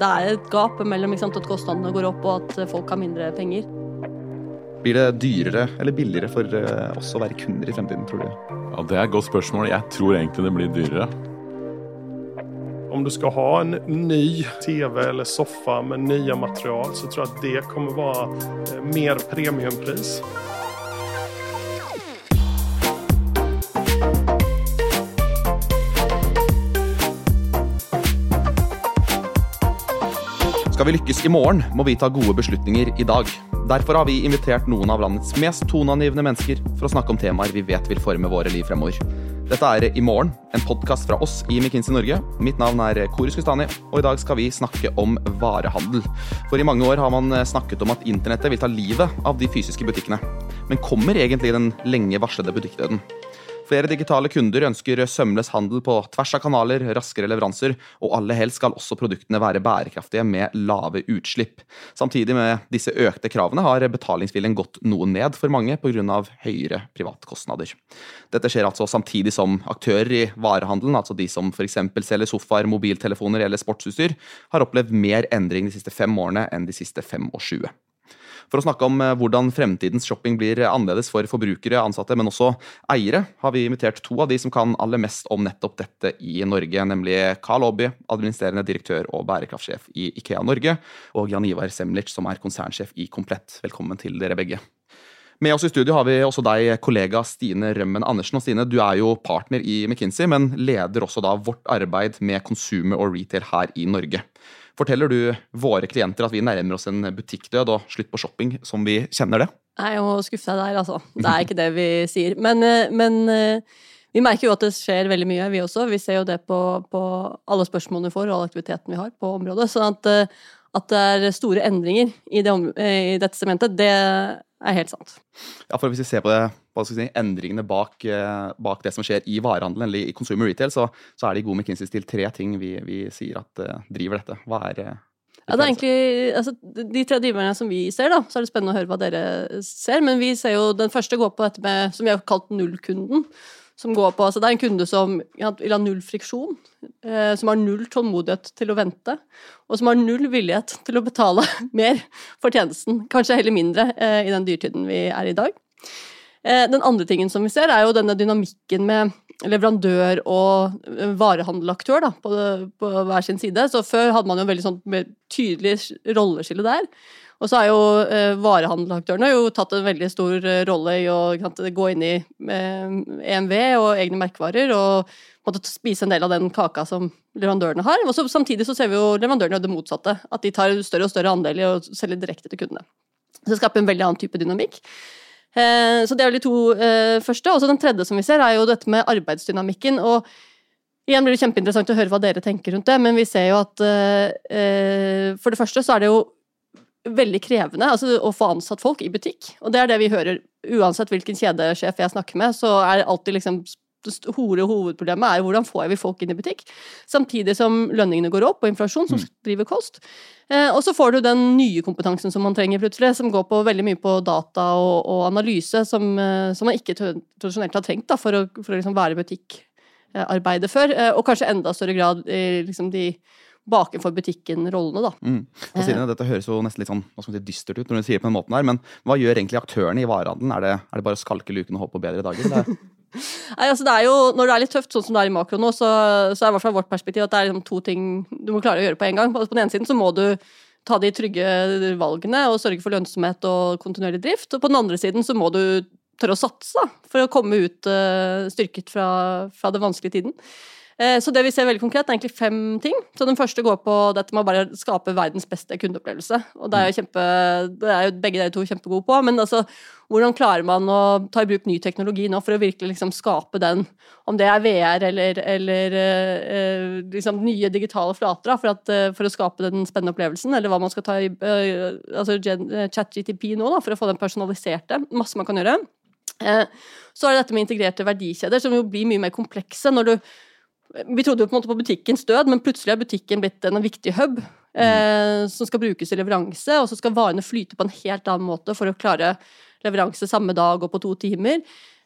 det er et gap mellom sant, at kostnadene går opp og at folk har mindre penger. Blir det dyrere eller billigere for eh, oss å være kunder i fremtiden, tror du? Ja, Det er et godt spørsmål. Jeg tror egentlig det blir dyrere. Om du skal ha en ny TV eller soffa med nye material, så tror jeg at det kommer være eh, mer premiumpris. Skal vi lykkes i morgen, må vi ta gode beslutninger i dag. Derfor har vi invitert noen av landets mest toneangivende mennesker for å snakke om temaer vi vet vil forme våre liv fremover. Dette er I morgen, en podkast fra oss i McKinsey Norge. Mitt navn er Korus Kustani, og i dag skal vi snakke om varehandel. For i mange år har man snakket om at internettet vil ta livet av de fysiske butikkene. Men kommer egentlig den lenge varslede butikkdøden? Flere digitale kunder ønsker sømløs handel på tvers av kanaler, raskere leveranser, og aller helst skal også produktene være bærekraftige med lave utslipp. Samtidig med disse økte kravene har betalingsviljen gått noe ned for mange pga. høyere privatkostnader. Dette skjer altså samtidig som aktører i varehandelen, altså de som f.eks. selger sofaer, mobiltelefoner eller sportsutstyr, har opplevd mer endring de siste fem årene enn de siste fem og 20. For å snakke om eh, hvordan fremtidens shopping blir annerledes for forbrukere, ansatte, men også eiere, har vi invitert to av de som kan aller mest om nettopp dette i Norge, nemlig Carl Aabye, administrerende direktør og bærekraftsjef i Ikea Norge, og Jan Ivar Semlic, som er konsernsjef i Komplett. Velkommen til dere begge. Med oss i studio har vi også deg, kollega Stine Rømmen Andersen. Og Stine, du er jo partner i McKinsey, men leder også da vårt arbeid med consumer og retail her i Norge. Forteller du våre klienter at vi nærmer oss en butikkdød og slutt på shopping som vi kjenner det? Jeg må skuffe deg der, altså. Det er ikke det vi sier. Men, eh, men, eh, vi merker jo at det skjer veldig mye, vi også. Vi ser jo det på, på alle spørsmålene vi får og all aktiviteten vi har på området. sånn at, eh, at det er store endringer i, det, i dette sementet, det er helt sant. Ja, for Hvis vi ser på det, si, endringene bak, bak, det som skjer i varehandelen eller i consumer retail, så, så er det i god McKinsey til tre ting vi, vi, sier at uh, driver dette. Hva er det? ja, det er egentlig, altså, De tre driverne som vi ser, da, så er det spennende å høre hva dere ser. Men vi ser jo den første går på dette med, som vi har kalt nullkunden som går på altså Det er en kunde som vil ha null friksjon, eh, som har null tålmodighet til å vente, og som har null villighet til å betale mer for tjenesten. Kanskje heller mindre eh, i den dyrtiden vi er i dag. Eh, den andre tingen som vi ser, er jo denne dynamikken med leverandør og varehandelaktør da, på, på, hver sin side. Så før hadde man jo veldig sånn tydelig rolleskille der. Og så har jo eh, varehandelaktørene jo tatt en veldig stor eh, rolle i å gå inn i eh, EMV og egne merkevarer og måtte spise en del av den kaka som leverandørene har. Og samtidig så ser vi jo leverandørene det motsatte. At de tar større og større andel i å selge direkte til kundene. Så det skaper en veldig annen type dynamikk. Eh, så det er vel de to første. Og så den tredje som vi ser, er jo dette med arbeidsdynamikken. og Igjen blir det kjempeinteressant å høre hva dere tenker rundt det, men vi ser jo at eh, for det første så er det jo veldig krevende altså, å få ansatt folk i butikk. Og det er det vi hører. Uansett hvilken kjedesjef jeg snakker med, så er alltid liksom store hovedproblemet er hvordan får vi folk inn i butikk, samtidig som lønningene går opp, og inflasjon, som mm. driver kost. Eh, og så får du den nye kompetansen som man trenger plutselig, som går på veldig mye på data og, og analyse, som, eh, som, man ikke tradisjonelt har trengt da, for å, for å liksom være butikkarbeider før, eh, og kanskje enda større grad i liksom de bakenfor butikken-rollene, da. Mm. Sine, dette høres jo nesten litt sånn hva skal man si, dystert ut når du sier det på den måten her, men hva gjør egentlig aktørene i varehandelen? Er det, er det bare å skalke luken og håpe på bedre dager? Nei, altså det er jo, Når det er litt tøft, sånn som det er i makro nå, så, så er i hvert fall vårt perspektiv at det er liksom to ting du må klare å gjøre på en gang. På den ene siden så må du ta de trygge valgene og sørge for lønnsomhet og kontinuerlig drift. Og på den andre siden så må du tørre å satse da, for å komme ut uh, styrket fra, fra den vanskelige tiden. Eh, så det vi ser veldig konkret, er egentlig fem ting. Så Den første går på dette med å bare skape verdens beste kundeopplevelse. Og det er jo, kjempe, det er jo begge dere to kjempegode på. Men altså, hvordan klarer man å ta i bruk ny teknologi nå for å virkelig liksom skape den, om det er VR eller, eller eh, liksom nye digitale flater, for, at, eh, for, å skape den spennende opplevelsen, eller hva man skal ta i eh, altså chat-GTP nå, da, for å få den personaliserte. Masse man kan gjøre. Eh, så er det dette med integrerte verdikjeder, som jo blir mye mer komplekse. når du vi trodde jo på en måte på butikkens død, men plutselig har butikken blitt en viktig hub eh, som skal brukes i leveranse, og så skal varene flyte på en helt annen måte for å klare leveranse samme dag og på to timer.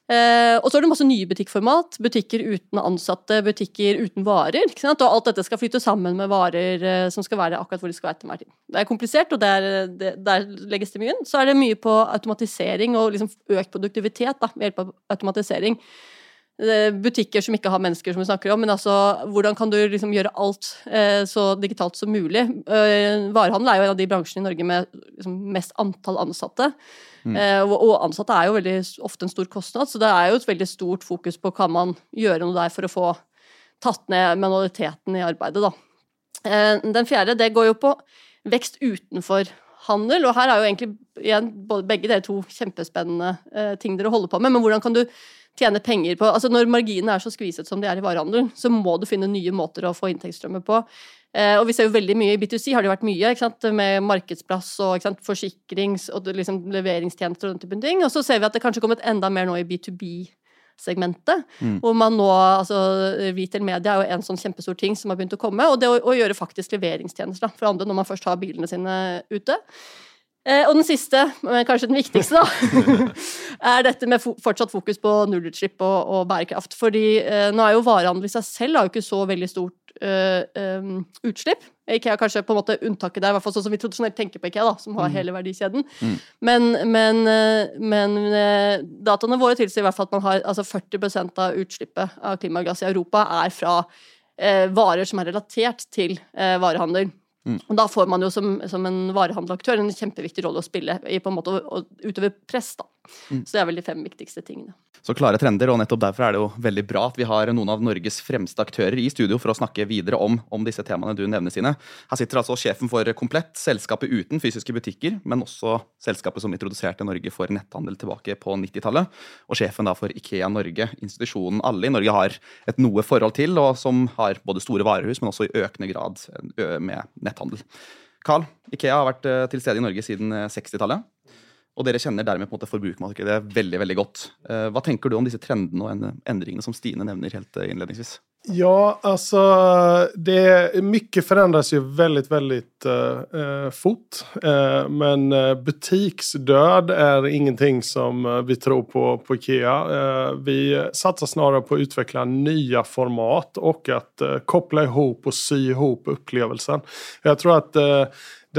Eh, og så er det masse nye butikkformat. Butikker uten ansatte, butikker uten varer. Og alt dette skal flytte sammen med varer eh, som skal være akkurat hvor de skal være til enhver tid. Det er komplisert, og der, det, der legges det mye inn. Så er det mye på automatisering og liksom økt produktivitet da, ved hjelp av automatisering. Eh, butikker som ikke har mennesker, som vi snakker om, men altså hvordan kan du liksom gjøre alt eh, så digitalt som mulig? Eh, varehandel er jo en av de bransjene i Norge med liksom, mest antall ansatte. Mm. Eh, og, ansatte er jo veldig ofte en stor kostnad, så det er jo et veldig stort fokus på kan man gjøre noe der for å få tatt ned manualiteten i arbeidet, da. Den fjerde, det går jo på vekst utenfor handel, og her er jo egentlig igjen begge dere to kjempespennende ting dere holder på med, men hvordan kan du tjene penger på altså Når marginene er så skviset som de er i varehandelen, så må du finne nye måter å få inntektsstrømmer på. Eh, og vi ser jo veldig mye i B2C, har det vært mye med markedsplass og forsikrings- og liksom leveringstjenester og den typen ting. Og så ser vi at det kanskje kommet enda mer nå i B2B-segmentet. Mm. Hvor man nå, altså Retail media er jo en sånn kjempestor ting som har begynt å komme. Og det å, å gjøre faktisk leveringstjenester da, for andre når man først har bilene sine ute. Eh, og den siste, men kanskje den viktigste, da, er dette med fortsatt fokus på nullutslipp og, og, bærekraft. Fordi eh, nå er jo varehandel i seg selv har jo ikke så veldig stort uh, um, utslipp. IKEA er kanskje på en måte unntaket der, i hvert fall sånn som vi tradisjonelt tenker på IKEA, da, som har mm. hele verdikjeden. Mm. Men, men, men, dataene våre tilsier i hvert fall at man har altså 40% av utslippet av klimagass i Europa er fra uh, varer som er relatert til uh, varehandel. Mm. Og da får man jo som, som en varehandelaktør en kjempeviktig rolle å spille i på en måte å, å utøve press. da. Mm. Så det er vel de fem viktigste tingene. Så klare trender, og nettopp derfor er det jo veldig bra at vi har noen av Norges fremste aktører i studio for å snakke videre om, om disse temaene du nevner, Sine. Her sitter altså sjefen for Komplett, selskapet uten fysiske butikker, men også selskapet som introduserte Norge for netthandel tilbake på 90-tallet, og sjefen da for Ikea Norge, institusjonen alle i Norge har et noe forhold til, og som har både store varehus, men også i økende grad med netthandel. Carl, Ikea har vært til stede i Norge siden 60-tallet. Og dere kjenner dermed på en måte forbrukermarkedet veldig veldig godt. Eh, hva tenker du om disse trendene og endringene som Stine nevner helt eh, innledningsvis? Ja, altså det, Mye forandres jo veldig, veldig uh, fort. Uh, men butiksdöd er ingenting som vi tror på på Ikea. Uh, vi satser snarere på å utvikle nye format og å koble ihop og sy ihop opplevelsen. Jeg tror att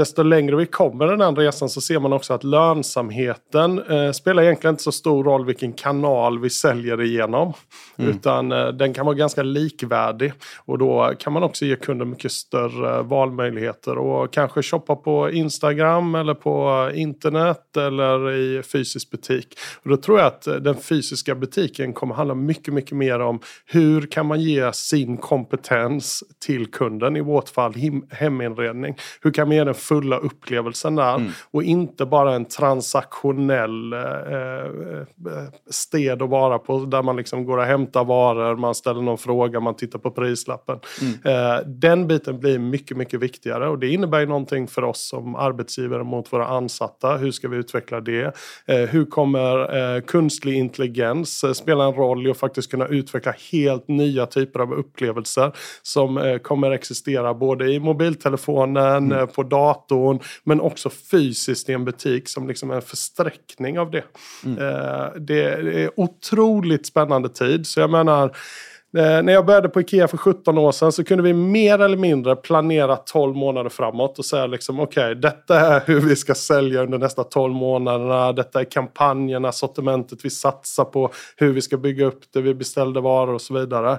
desto längre vi kommer den här resan så ser man också att lönsamheten eh, spelar egentligen inte så stor roll vilken kanal vi säljer igenom. Mm. Utan eh, den kan vara ganska likvärdig. Och då kan man också ge kunden mycket större valmöjligheter. Och kanske shoppa på Instagram eller på internet eller i fysisk butik. Och då tror jag att den fysiska butiken kommer handla mycket, mycket mer om hur kan man ge sin kompetens till kunden. I vårt fall heminredning. Hur kan man ge den fulla upplevelsen där. Mm. Och inte bara en transaktionell eh, eh, sted att vara på. Där man liksom går och hämtar varor, man ställer någon fråga, man tittar på prislappen. Mm. Eh, den biten blir mycket, mycket viktigare. Och det innebär ju någonting för oss som arbetsgivare mot våra ansatta. Hur ska vi utveckla det? Eh, hur kommer eh, kunstig intelligens eh, spela en roll i att faktiskt kunna utveckla helt nya typer av upplevelser som kommer existera både i mobiltelefonen, mm. på datorn datorn men också fysiskt i en butik som liksom en försträckning av det. Mm. Eh, det är otroligt spännande tid så jag menar eh, när jag började på Ikea för 17 år sedan så kunde vi mer eller mindre planera 12 månader framåt och säga liksom okej, okay, detta är hur vi ska sälja under nästa 12 månaderna. Detta är kampanjerna, sortimentet vi satsar på, hur vi ska bygga upp det, vi beställde varor och så vidare.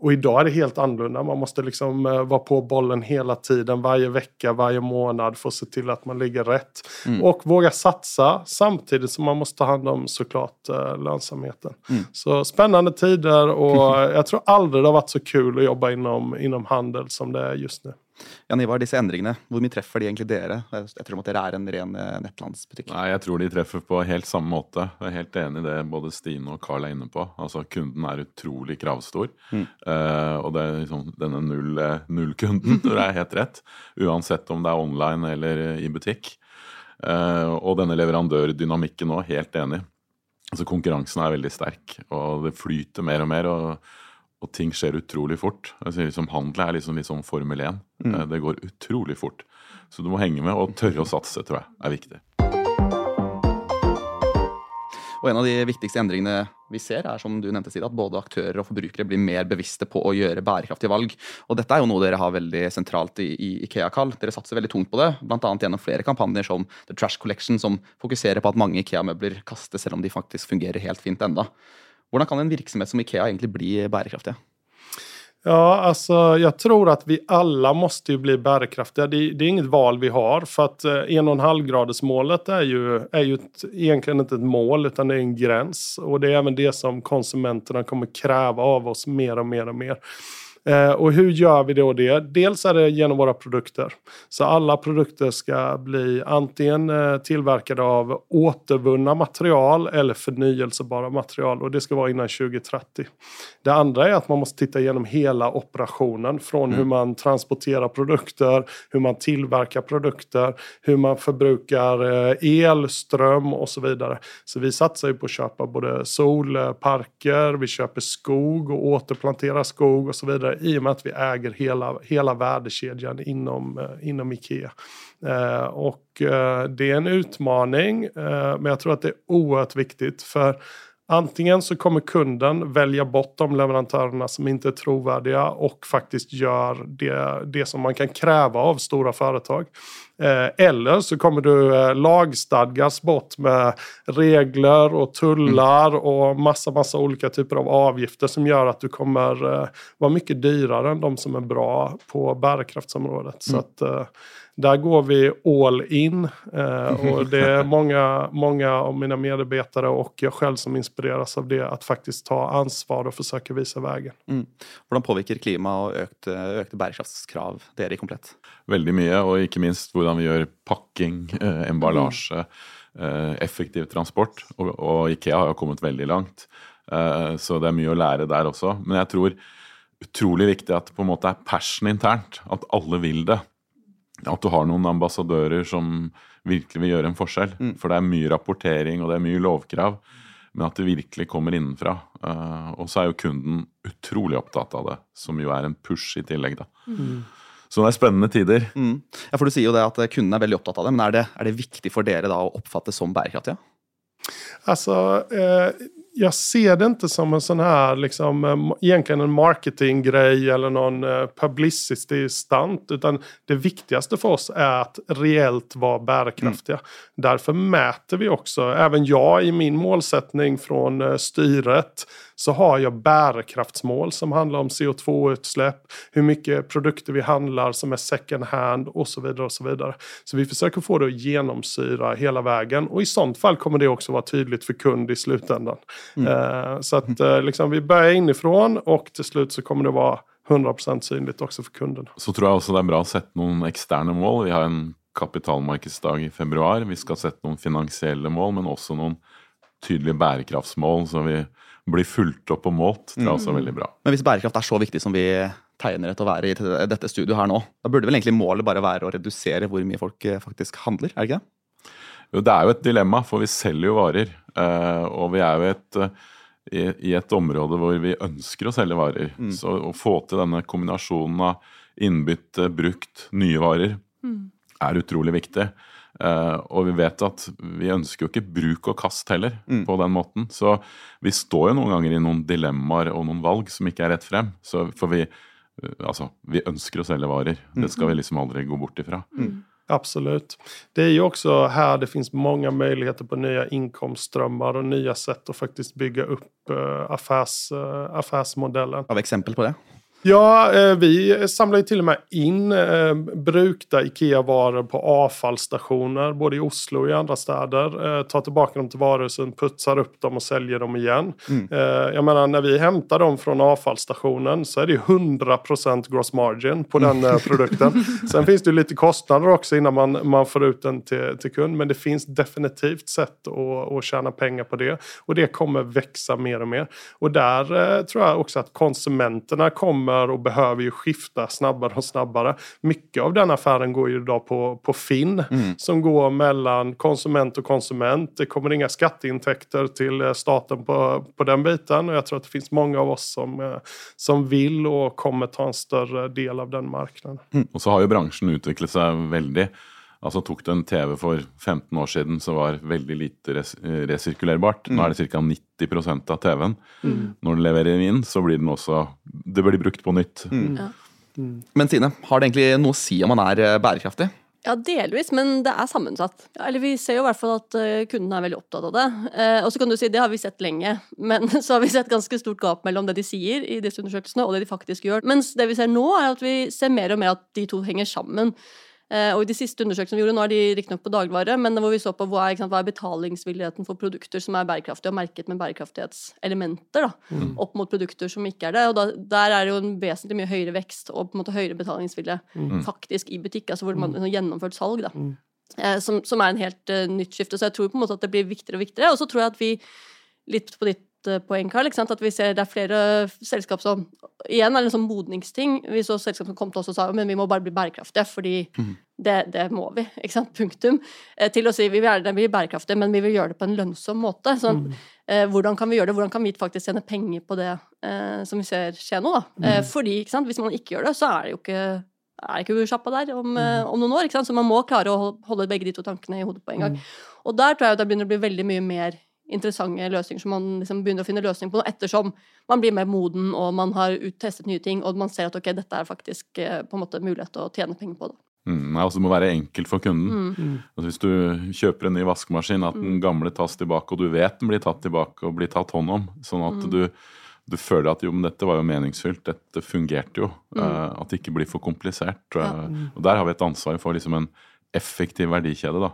Och idag är det helt annorlunda. Man måste liksom uh, vara på bollen hela tiden, varje vecka, varje månad för att se till att man ligger rätt. Mm. Och våga satsa samtidigt som man måste ta hand om såklart uh, lönsamheten. Mm. Så spännande tider och jag tror aldrig det har varit så kul att jobba inom, inom handel som det är just nu. Jan Ivar, disse endringene, hvor mye treffer de egentlig dere? Jeg tror dere er en ren eh, nettlandsbutikk. Nei, jeg tror de treffer på helt samme måte. Jeg er helt enig i det både Stine og Carl er inne på. Altså, Kunden er utrolig kravstor. Mm. Uh, og det er liksom denne null, eh, nullkunden, jeg er helt rett. Uansett om det er online eller i butikk. Uh, og denne leverandørdynamikken òg, helt enig. Altså Konkurransen er veldig sterk, og det flyter mer og mer. og og ting skjer utrolig fort. Altså, liksom, handel er liksom, liksom Formel 1. Mm. Eh, det går utrolig fort. Så du må henge med og tørre å satse, tror jeg er viktig. Og en av de viktigste endringene vi ser, er som du nevnte, Sida, at både aktører og forbrukere blir mer bevisste på å gjøre bærekraftige valg. Og dette er jo noe dere har veldig sentralt i, i Ikea, Carl. Dere satser veldig tungt på det, bl.a. gjennom flere kampanjer som The Trash Collection, som fokuserer på at mange Ikea-møbler kastes selv om de faktisk fungerer helt fint enda. Hvordan kan en virksomhet som Ikea egentlig bli bærekraftig? Ja, alltså jag tror att vi alla måste bli bärkraftiga. Det, det är inget val vi har för att eh, en och en halv gradersmålet är ju, ett, egentligen inte ett mål utan det är en gräns. Och det är även det som konsumenterna kommer kräva av oss mer och mer och mer. Eh, och hur gör vi då det? Dels är det genom våra produkter. Så alla produkter ska bli antingen eh, tillverkade av återvunna material eller förnyelsebara material och det ska vara innan 2030. Det andra är att man måste titta igenom hela operationen från mm. hur man transporterar produkter, hur man tillverkar produkter, hur man förbrukar eh, el, ström och så vidare. Så vi satsar ju på att köpa både solparker, vi köper skog och återplanterar skog och så vidare i och med att vi äger hela, hela värdekedjan inom, eh, inom Ikea. Og och eh, det är en utmaning, eh, men jag tror att det är oerhört viktigt. för Antingen så kommer kunden välja bort de leverantörerna som inte är trovärdiga och faktiskt gör det, det som man kan kräva av stora företag. Eh, eller så kommer du eh, lagstadgas bort med regler och tullar och massa, massa olika typer av avgifter som gör att du kommer eh, vara mycket dyrare än de som är bra på bärkraftsområdet. Mm. Så att, där går vi all in. Eh, och det är många, många av mina medarbetare och jag själv som inspireras av det, att faktiskt ta ansvar och försöka visa vägen. Mm. Hvordan påvirker klima og økte, økte bærekraftskrav dere i Komplett? Veldig mye, og ikke minst hvordan vi gjør pakking, eh, emballasje, eh, effektiv transport. Og, og, Ikea har jo kommet veldig langt, eh, så det er mye å lære der også. Men jeg tror utrolig viktig at det på en måte er passion internt, at alle vil det at du har noen ambassadører som virkelig vil gjøre en forskjell. Mm. For det er mye rapportering og det er mye lovkrav, men at det virkelig kommer innenfra. Uh, og så er jo kunden utrolig opptatt av det, som jo er en push i tillegg, da. Mm. Så det er spennende tider. Mm. Ja, for Du sier jo det at kunden er veldig opptatt av det, men er det, er det viktig for dere da å oppfattes som bærekraftige? Altså, eh, jag ser det inte som en sån här, liksom, eh, egentligen en marketinggrej eller någon eh, publicity-stunt. Utan det viktigaste för oss är att reellt vara bärkraftiga. Mm. Därför mäter vi också, även jag i min målsättning från eh, styret, så har jag bärkraftsmål som handlar om CO2-utsläpp, hur mycket produkter vi handlar som är second hand och så vidare. och Så vidare. Så vi försöker få det att genomsyra hela vägen och i sånt fall kommer det också vara tydligt för kund i slutändan. Mm. Uh, så att uh, liksom, vi börjar inifrån och till slut så kommer det vara 100% synligt också för kunden. Så tror jeg også det er bra å sette noen eksterne mål. Vi har en kapitalmarkedsdag i februar. Vi skal sette noen finansielle mål, men også noen tydelige bærekraftsmål. så vi blir fulgt opp og målt. Det er også veldig bra. Men hvis bærekraft er så viktig som vi tegner etter å være i dette studioet her nå, da burde vel egentlig målet bare være å redusere hvor mye folk eh, faktisk handler, er det ikke det? Jo, det er jo et dilemma, for vi selger jo varer. Eh, og vi er jo et, eh, i et område hvor vi ønsker å selge varer. Mm. Så å få til denne kombinasjonen av innbytte, brukt, nye varer mm. er utrolig viktig. Uh, og vi vet at vi ønsker jo ikke bruk og kast heller mm. på den måten. Så vi står jo noen ganger i noen dilemmaer og noen valg som ikke er rett frem. Så, for vi, uh, altså, vi ønsker å selge varer. Mm. Det skal vi liksom aldri gå bort ifra. Mm. Absolut. Det er jo også her det finnes mange muligheter på nye inkomstströmmar og nye sett å faktisk bygge opp uh, affärs, affärsmodellen. Av eksempel på det? Ja, eh, vi samlar ju till och med in brukte brukta IKEA-varor på avfallsstationer både i Oslo och i andra städer. Eh, tar tillbaka dem till varuhusen, putsar upp dem och säljer dem igen. Mm. Jag menar när vi hämtar dem från avfallsstationen så är det ju 100% gross margin på den mm. produkten. Sen finns det ju lite kostnader också innan man, man får ut den till, till kund. Men det finns definitivt sätt att, att tjäna pengar på det. Och det kommer växa mer och mer. Och där tror jag också att konsumenterna kommer kommer och behöver ju skifta snabbare och snabbare. Mycket av den affären går ju idag på, på Finn mm. som går mellan konsument och konsument. Det kommer inga skatteintäkter till eh, staten på, på den biten och jag tror att det finns många av oss som, eh, som vill och kommer ta en större del av den marknaden. Mm. Och så har ju branschen utvecklat sig väldigt Altså Tok du en TV for 15 år siden som var veldig lite res resirkulerbart, nå er det ca. 90 av TV-en. Når du leverer inn, så blir den også Det blir brukt på nytt. Ja. Men Sine, har det egentlig noe å si om man er eh, bærekraftig? Ja, delvis, men det er sammensatt. Ja, eller Vi ser jo i hvert fall at uh, kundene er veldig opptatt av det. Eh, og så kan du si det har vi sett lenge, men så har vi sett ganske stort gap mellom det de sier i disse undersøkelsene, og det de faktisk gjør. Mens det vi ser nå, er at vi ser mer og mer at de to henger sammen. Eh, og i de siste undersøkelsene vi gjorde, nå er de riktignok på dagligvare, men hvor vi så på hva er, hva er betalingsvilligheten for produkter som er bærekraftige og merket med bærekraftighetselementer, da, opp mot produkter som ikke er det. Og da, der er det jo en vesentlig mye høyere vekst og på en måte høyere betalingsvilje faktisk i butikk, altså hvor man har gjennomført salg, da. Eh, som, som er en helt uh, nytt skifte. Så jeg tror på en måte at det blir viktigere og viktigere. Og så tror jeg at vi, litt på ditt poeng, Karl, at vi ser det er flere selskap som Igjen er det en sånn modningsting. Vi så selskap som kom til oss og sa men vi må bare bli bærekraftige, fordi det, det må vi. ikke sant, Punktum. Eh, til å si vi vil gjerne bli bærekraftige, men vi vil gjøre det på en lønnsom måte. sånn, eh, Hvordan kan vi gjøre det? Hvordan kan vi faktisk tjene penger på det eh, som vi ser skje nå? da? Eh, fordi ikke sant, hvis man ikke gjør det, så er det jo ikke er ikke sjappa der om, eh, om noen år. ikke sant? Så man må klare å holde begge de to tankene i hodet på en gang. Og der tror jeg det begynner å bli veldig mye mer interessante løsninger som man liksom begynner å finne løsning på ettersom man blir mer moden og man har uttestet nye ting, og man ser at ok, dette er faktisk eh, på en måte mulighet til å tjene penger på det. Mm, nei, altså Det må være enkelt for kunden. Altså Hvis du kjøper en ny vaskemaskin, at den gamle tas tilbake, og du vet den blir tatt tilbake og blir tatt hånd om, sånn at du, du føler at jo, men dette var jo meningsfylt, dette fungerte jo. eh, at det ikke blir for komplisert. eh, og Der har vi et ansvar for liksom en effektiv verdikjede da,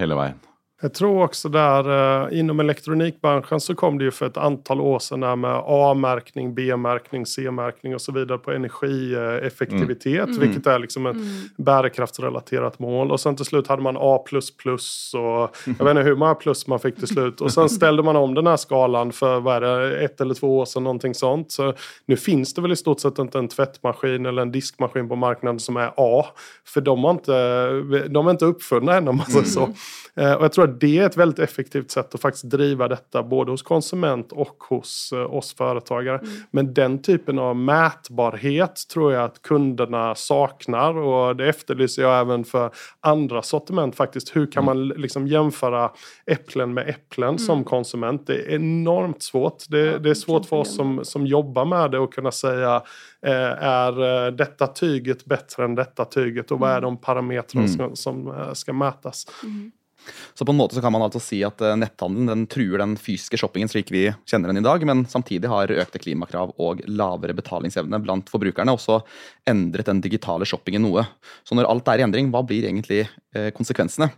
hele veien. Jag tror også der eh, innom elektronikbranschen så kom det jo for et antal år siden der med A-merkning, B-merkning, C-merkning osv. så vidare på energieffektivitet. Vilket er liksom et mm. bærekraftsrelatert mål. Og så til slutt hadde man A++ og jeg vet ikke hvor mange plus man fikk til slutt. Og så stilte man om denne skalaen skalan hva er det, ett eller två år siden, noe sånt. Så nå finnes det vel i stort sett ikke en tvättmaskin eller en diskmaskin på marknaden som er A. for de, har ikke, de er ikke oppfunnet ennå, om man säger så. Eh, Och jag tror att det är ett väldigt effektivt sätt att faktiskt driva detta både hos konsument och hos eh, oss företagare. Men den typen av mätbarhet tror jag att kunderna saknar och det efterlyser jag även för andra sortiment faktiskt. Hur kan man liksom jämföra äpplen med äpplen som konsument? Det är enormt svårt. Det, det är svårt för oss som, som jobbar med det att kunna säga eh, är eh, detta tyget bättre än detta tyget och vad är de parametrene som, som eh, ska mätas? Så på en måte så kan man altså si at eh, netthandelen den truer den fysiske shoppingen slik vi kjenner den i dag, men samtidig har økte klimakrav og lavere betalingsevne blant forbrukerne også endret den digitale shoppingen noe. Så når alt er i endring, hva blir egentlig eh, konsekvensene?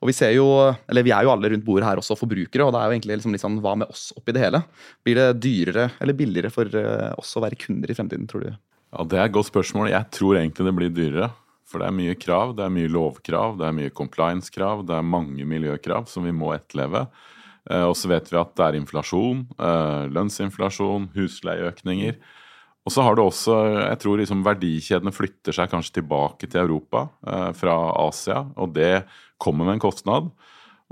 Og vi ser jo, eller vi er jo alle rundt bordet her også forbrukere, og det er jo egentlig liksom litt sånn hva med oss oppi det hele? Blir det dyrere eller billigere for eh, oss å være kunder i fremtiden, tror du? Ja, Det er et godt spørsmål. Jeg tror egentlig det blir dyrere. For det er mye krav, det er mye lovkrav, det er mye compliance-krav, det er mange miljøkrav som vi må etterleve. Eh, og så vet vi at det er inflasjon, eh, lønnsinflasjon, husleieøkninger. Og så har du også, jeg tror liksom verdikjedene flytter seg kanskje tilbake til Europa eh, fra Asia, og det kommer med en kostnad.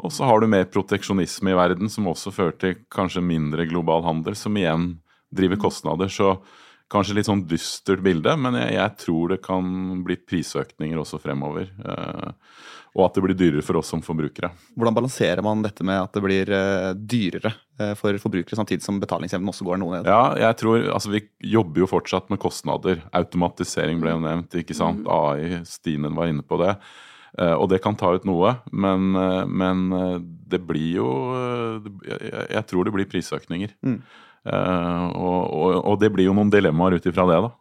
Og så har du mer proteksjonisme i verden, som også fører til kanskje mindre global handel, som igjen driver kostnader. Så kanskje litt sånn dystert bilde, men jeg, jeg tror det kan bli prisøkninger også fremover. Eh, og at det blir dyrere for oss som forbrukere. Hvordan balanserer man dette med at det blir eh, dyrere eh, for forbrukere, samtidig som betalingsevnen også går noe ned? Ja, jeg tror, altså Vi jobber jo fortsatt med kostnader. Automatisering ble jo nevnt. ikke sant? AI, Stinen var inne på det. Og det kan ta ut noe, men, men det blir jo jeg, jeg tror det blir prisøkninger. Eh, og, og, og det blir jo noen dilemmaer ut ifra det, da.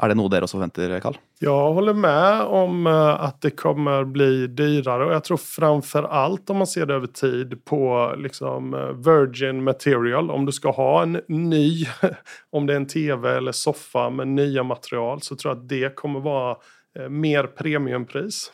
Er det noe dere også forventer, Karl? Jeg holder med om at det kommer bli dyrare Og jeg tror framfor alt, om man ser det over tid på liksom eh, virgin material. Om du skal ha en ny, om det er en tv eller soffa med nye material så tror jeg at det kommer vara eh, mer premiumpris.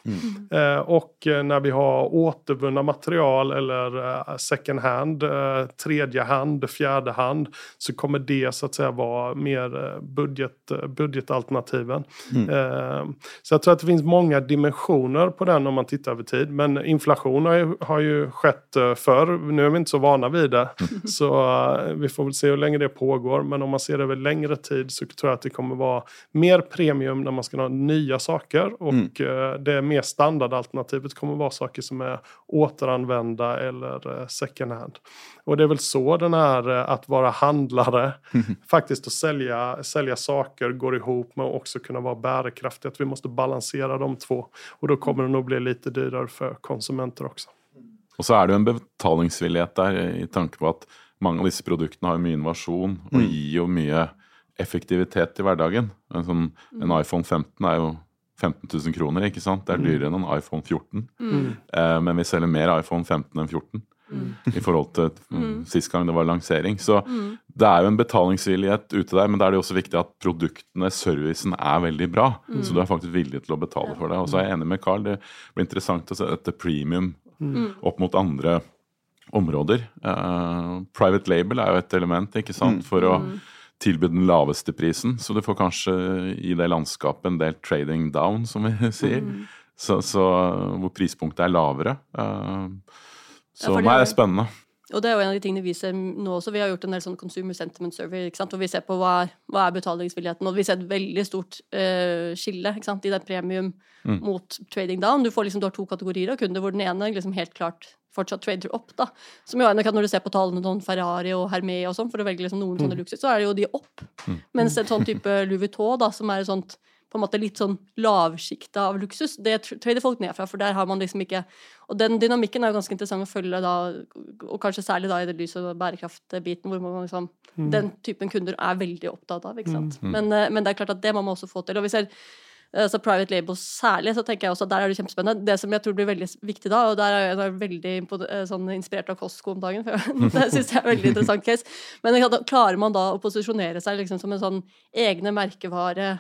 Eh, och eh, när vi har återvunna material eller eh, second hand, eh, tredje hand, fjärde hand så kommer det så att säga vara mer eh, budget, budgetalternativen. budgetalternativen. Eh, så jag tror att det finns många dimensioner på den om man tittar över tid. Men inflation har ju, har ju skett eh, förr. Nu är vi inte så vana vid det. Så eh, vi får väl se hur länge det pågår. Men om man ser det över längre tid så tror jag att det kommer vara mer premium när man ska ha nya saker och mm. det mer standardalternativet kommer vara saker som är återanvända eller second hand. Och det är väl så den här att vara handlare, faktiskt att sälja, sälja saker går ihop med att också kunna vara bärkraftig. Att vi måste balansera de två. Och då kommer det nog bli lite dyrare för konsumenter också. Och så är det en betalningsvillighet där i tanke på att många av dessa produktene har mye innovation och mm. ger ju mycket effektivitet i hverdagen. En, sånn, en iPhone 15 er jo 15 000 kroner, ikke sant? Det er mm. dyrere enn en iPhone 14. Mm. Eh, men vi selger mer iPhone 15 enn 14 mm. i forhold til mm. sist gang det var lansering. Så mm. det er jo en betalingsvillighet ute der, men da er det også viktig at produktene, servicen, er veldig bra. Mm. Så du er faktisk villig til å betale for det. Og så er jeg enig med Carl, det blir interessant å se dette premium opp mot andre områder. Uh, private label er jo et element, ikke sant, for å tilby den laveste prisen. Så du får kanskje i det landskapet en del trading down, som vi sier. Mm. Så, så, hvor prispunktet er lavere. Uh, så ja, det er spennende. Og det er jo en av de tingene vi ser nå også. Vi har gjort en del sånn consumer sentiment survey, ikke sant? og vi ser på hva er, hva er betalingsvilligheten. Og vi ser et veldig stort uh, skille ikke sant? i den premium mm. mot trading down. Du, får liksom, du har to kategorier av kunder, hvor den ene liksom helt klart fortsatt trader opp, da. Som jo er nok at når du ser på tallene til Ferrari og Hermé og sånn, for å velge liksom noen sånne mm. luksus, så er det jo de opp. Mm. Mens en sånn type Louis Vuitton, da, som er et sånt på en måte litt sånn lavsjikta av luksus, det trader folk ned fra, for der har man liksom ikke Og den dynamikken er jo ganske interessant å følge da, og kanskje særlig da i det lys- og bærekraftbiten, hvor man liksom mm. Den typen kunder er veldig opptatt av, ikke sant. Mm. Men, eh, men, det er klart at det må man også få til. Og vi ser så private labels særlig, så tenker jeg også at der er det kjempespennende. Det som jeg tror blir veldig viktig da, og der er jeg veldig eh, sånn, inspirert av Costco om dagen, for det syns jeg er en veldig interessant case, men klarer man da å posisjonere seg liksom som en sånn egne merkevare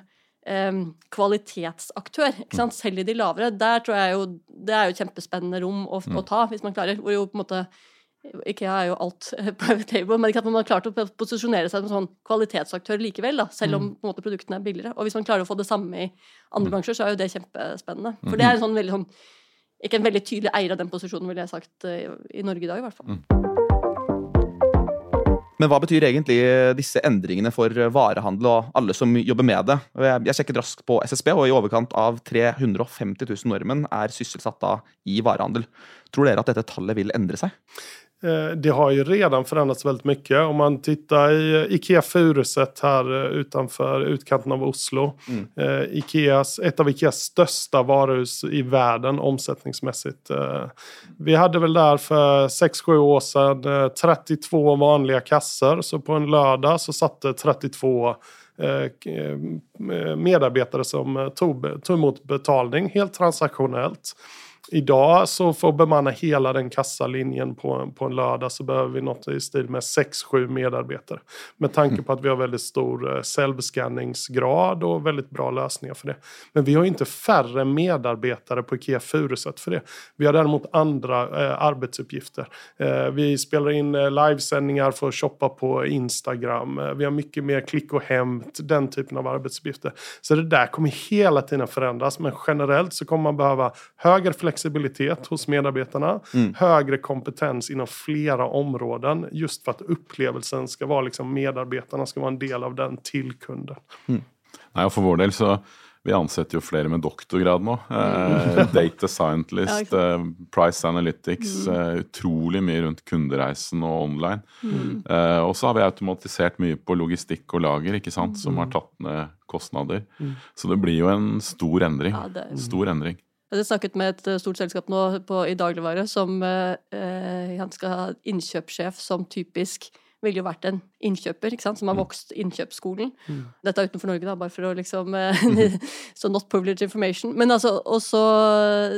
kvalitetsaktør, sant? selv i de lavere, der tror jeg jo det er jo et kjempespennende rom å, å ta, hvis man klarer. hvor jo på en måte Ikea er jo alt private table, men ikke at man har klart å posisjonere seg som sånn kvalitetsaktør likevel, da, selv om mm. måte, produktene er billigere. Og hvis man klarer å få det samme i andre mm. bransjer, så er jo det kjempespennende. For det er en sånn veldig sånn Ikke en veldig tydelig eier av den posisjonen, ville jeg sagt, eh, i Norge i dag, i hvert fall. Men hva betyr egentlig disse endringene for varehandel og alle som jobber med det? Jeg sjekket raskt på SSB, og i overkant av 350 000 nordmenn er sysselsatt da i varehandel. Tror dere at dette tallet vil endre seg? Eh, det har ju redan förändrats väldigt mycket. Om man tittar i Ikea Furuset här eh, utanför utkanten av Oslo. Mm. Eh, Ikeas, ett av Ikeas största varuhus i världen omsättningsmässigt. Vi hade väl där för 6-7 år sedan 32 vanliga kassor. Så på en lördag så satt det 32 medarbetare som tog, tog emot betalning helt transaktionellt. Idag så för att bemanna hela den kassalinjen på, på en lördag så behöver vi något i stil med 6-7 medarbetare. Med tanke på att vi har väldigt stor självskanningsgrad eh, och väldigt bra lösningar för det. Men vi har inte färre medarbetare på Ikea Furuset för det. Vi har däremot andra eh, arbetsuppgifter. Eh, vi spelar in eh, livesändningar för att shoppa på Instagram. Eh, vi har mycket mer klick och hämt, den typen av arbetsuppgifter. Så det där kommer hela tiden förändras. Men generellt så kommer man behöva högre flexibilitet flexibilitet hos medarbetarna, mm. högre kompetens inom flera områden just för att upplevelsen ska vara liksom medarbetarna ska vara en del av den till kunden. Mm. Nej, för vår del så vi ansetter jo flere med doktorgrad nå. Eh, mm. data scientist, eh, price analytics. Mm. Eh, utrolig mye rundt kundereisen og online. Mm. Eh, og så har vi automatisert mye på logistikk og lager, ikke sant, som har tatt ned kostnader. Mm. Så det blir jo en stor endring. Stor endring. Jeg snakket med et eh, stort selskap nå på, i dagligvare som eh, han skal ha innkjøpssjef som typisk ville jo vært en innkjøper, ikke sant, som har mm. vokst innkjøpsskolen. Mm. Dette er utenfor Norge, da, bare for å liksom So Så not privileged information. Men altså, også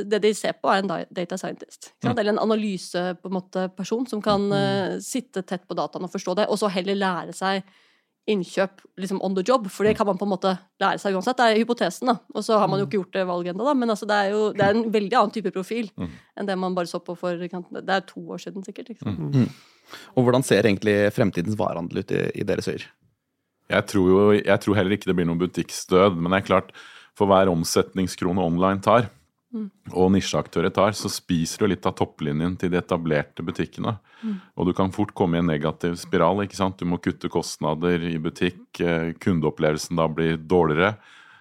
Det de ser på, er en data scientist. Ikke sant? Eller en analyseperson som kan uh, sitte tett på dataen og forstå det, og så heller lære seg innkjøp liksom on the job, for det kan man på en måte lære seg uansett. Det er hypotesen, da. Og så har man jo ikke gjort det valget ennå, da. Men altså, det er jo det er en veldig annen type profil mm. enn det man bare så på for Det er to år siden, sikkert. Liksom. Mm. Mm. Og hvordan ser egentlig fremtidens varehandel ut i, i deres øyer? Jeg tror jo jeg tror heller ikke det blir noen butikkstød, men det er klart, for hver omsetningskrone online tar, Mm. og nisjeaktører tar, så spiser du litt av topplinjen til de etablerte butikkene. Mm. Og du kan fort komme i en negativ spiral. ikke sant? Du må kutte kostnader i butikk, eh, kundeopplevelsen da blir dårligere.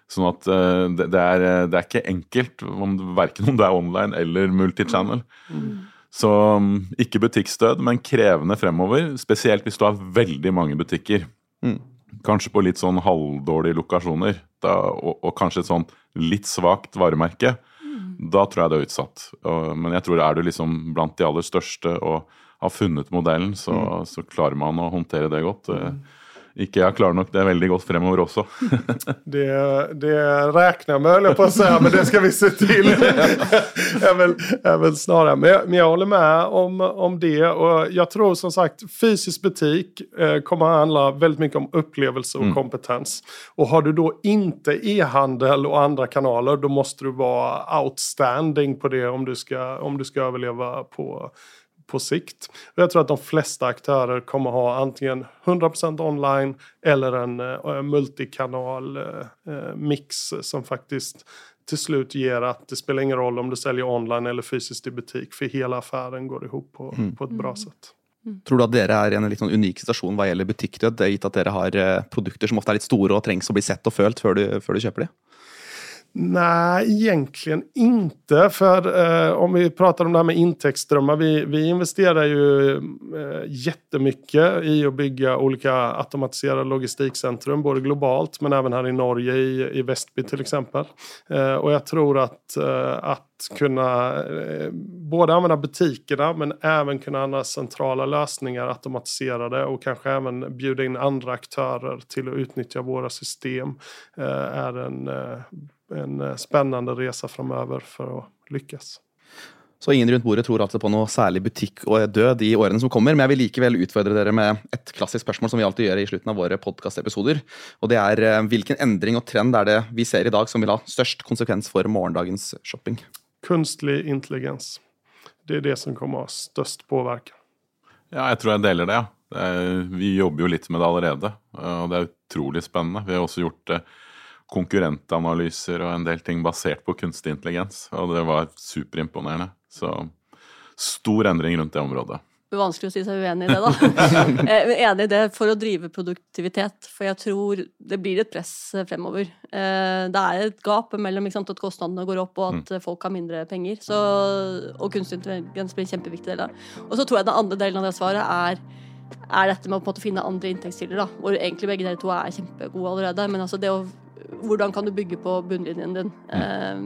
Sånn at eh, det, er, det er ikke enkelt, om, verken om det er online eller multichannel. Så mm, ikke butikkstød, men krevende fremover. Spesielt hvis du har veldig mange butikker. Kanskje på litt sånn halvdårlige lokasjoner. Da, og, og kanskje et sånn litt svakt varemerke. Da tror jeg det er utsatt. Men jeg tror er du liksom blant de aller største og har funnet modellen, så, så klarer man å håndtere det godt. Eh, Ikke jeg klarer nok det er veldig godt fremover også. Det, det regner jeg med jag på å si, men det skal vi se til! jeg, vil, snarare. Men jeg, men jeg håller med om, om det. Og jeg tror som sagt fysisk butikk eh, kommer å handle veldig mye om opplevelse og mm. kompetens. Og har du da ikke e-handel og andre kanaler da må du være outstanding på det om du skal, om du skal overleve på på sikt. Och jag tror att de flesta aktörer kommer ha antingen 100% online eller en uh, multikanal uh, mix som faktiskt till slut ger att det spelar ingen roll om du säljer online eller fysiskt i butik för hela affären går ihop på, på ett bra sätt. Tror du at dere er i en litt sånn unik situasjon hva gjelder butikkdød, gitt at dere har eh, produkter som ofte er litt store og trengs å bli sett og følt før du, før du kjøper de? Nej, egentligen inte. För eh, om vi pratar om det här med intäktsströmmar. Vi, vi investerar ju eh, i att bygga olika automatiserade logistikcentrum. Både globalt men även här i Norge i, i Västby till exempel. Eh, och jag tror att, eh, kunna eh, både använda butikerna men även kunna använda centrala lösningar automatiserade och kanske även bjuda in andra aktörer till att utnyttja våra system eh, är en eh, en spännande resa framöver for å lykkes. Så ingen rundt bordet tror altså på noe særlig butikk og død i årene som kommer, men jeg vil likevel utfordre dere med et klassisk spørsmål som vi alltid gjør i slutten av våre podkastepisoder. Og det er hvilken endring og trend er det vi ser i dag som vil ha størst konsekvens for morgendagens shopping? Kunstig intelligens. Det er det som kommer ha størst påvirkning. Ja, jeg tror jeg deler det. ja. Vi jobber jo litt med det allerede, og det er utrolig spennende. Vi har også gjort konkurrentanalyser og en del ting basert på kunstig intelligens. Og det var superimponerende. Så stor endring rundt det området. Vanskelig å si seg uenig i det, da. Jeg er enig i det for å drive produktivitet, for jeg tror det blir et press fremover. Eh, Det er et gap mellom sant, at kostnadene går opp og at folk har mindre penger. Så, og kunstig intelligens blir en kjempeviktig del av det. Og så tror jeg den andre delen av det svaret er er dette med å finne andre inntektskilder. Hvor egentlig begge dere to er kjempegode allerede. Men altså det å Hvordan kan du bygge på bunnlinjen din eh,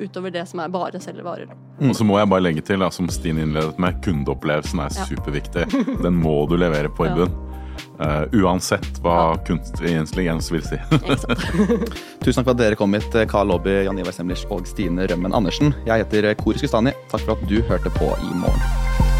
utover det som er bare selge varer? Og så må jeg bare legge til, da, som Stine innledet med, kundeopplevelsen er Ja. superviktig. Den må du levere på i Ja. bunn. Eh, uansett hva kunstig intelligens vil si. Tusen takk for at dere kom hit, Karl Lobby, Jan Ivar Semlers og Stine Rømmen Andersen. Jeg heter Kori Skustani. Takk for at du hørte på i morgen.